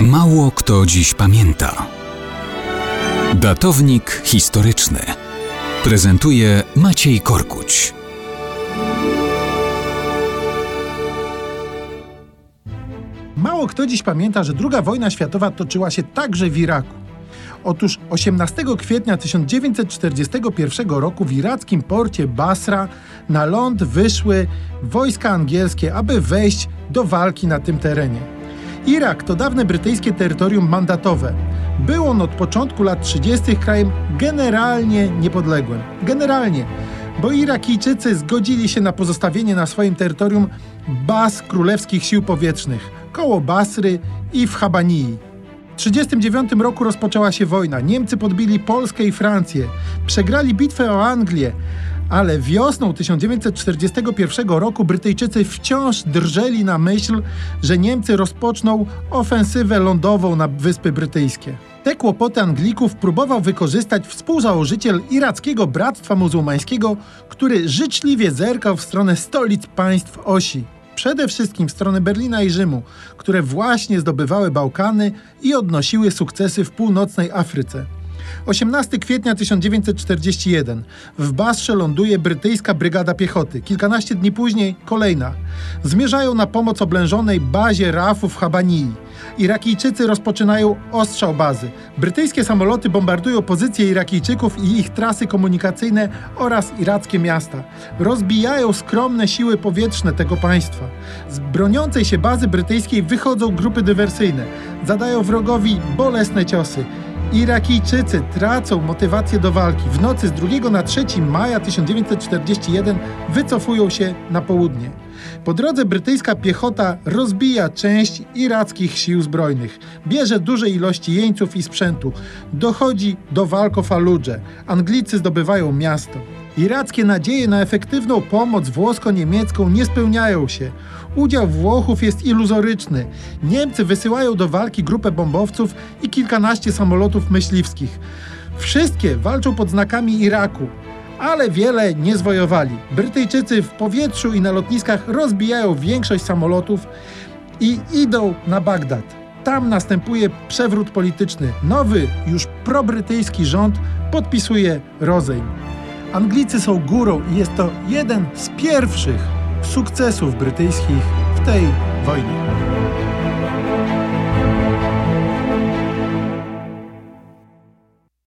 Mało kto dziś pamięta. Datownik historyczny prezentuje Maciej Korkuć. Mało kto dziś pamięta, że II wojna światowa toczyła się także w Iraku. Otóż 18 kwietnia 1941 roku w irackim porcie Basra na ląd wyszły wojska angielskie, aby wejść do walki na tym terenie. Irak to dawne brytyjskie terytorium mandatowe. Był on od początku lat 30. krajem generalnie niepodległym. Generalnie, bo Irakijczycy zgodzili się na pozostawienie na swoim terytorium baz królewskich sił powietrznych koło Basry i w Habanii. W 1939 roku rozpoczęła się wojna. Niemcy podbili Polskę i Francję. Przegrali bitwę o Anglię, ale wiosną 1941 roku Brytyjczycy wciąż drżeli na myśl, że Niemcy rozpoczną ofensywę lądową na Wyspy Brytyjskie. Te kłopoty Anglików próbował wykorzystać współzałożyciel irackiego Bractwa Muzułmańskiego, który życzliwie zerkał w stronę stolic państw osi przede wszystkim w stronę Berlina i Rzymu, które właśnie zdobywały Bałkany i odnosiły sukcesy w północnej Afryce. 18 kwietnia 1941 w Basrze ląduje brytyjska brygada piechoty. Kilkanaście dni później kolejna. Zmierzają na pomoc oblężonej bazie RAF-u w Habanii. Irakijczycy rozpoczynają ostrzał bazy. Brytyjskie samoloty bombardują pozycje Irakijczyków i ich trasy komunikacyjne oraz irackie miasta. Rozbijają skromne siły powietrzne tego państwa. Z broniącej się bazy brytyjskiej wychodzą grupy dywersyjne. Zadają wrogowi bolesne ciosy. Irakijczycy tracą motywację do walki. W nocy z 2 na 3 maja 1941 wycofują się na południe. Po drodze brytyjska piechota rozbija część irackich sił zbrojnych. Bierze duże ilości jeńców i sprzętu. Dochodzi do walk o Faludże. Anglicy zdobywają miasto. Irackie nadzieje na efektywną pomoc włosko-niemiecką nie spełniają się. Udział Włochów jest iluzoryczny. Niemcy wysyłają do walki grupę bombowców i kilkanaście samolotów myśliwskich. Wszystkie walczą pod znakami Iraku, ale wiele nie zwojowali. Brytyjczycy w powietrzu i na lotniskach rozbijają większość samolotów i idą na Bagdad. Tam następuje przewrót polityczny. Nowy, już probrytyjski rząd podpisuje rozejm. Anglicy są górą i jest to jeden z pierwszych sukcesów brytyjskich w tej wojnie.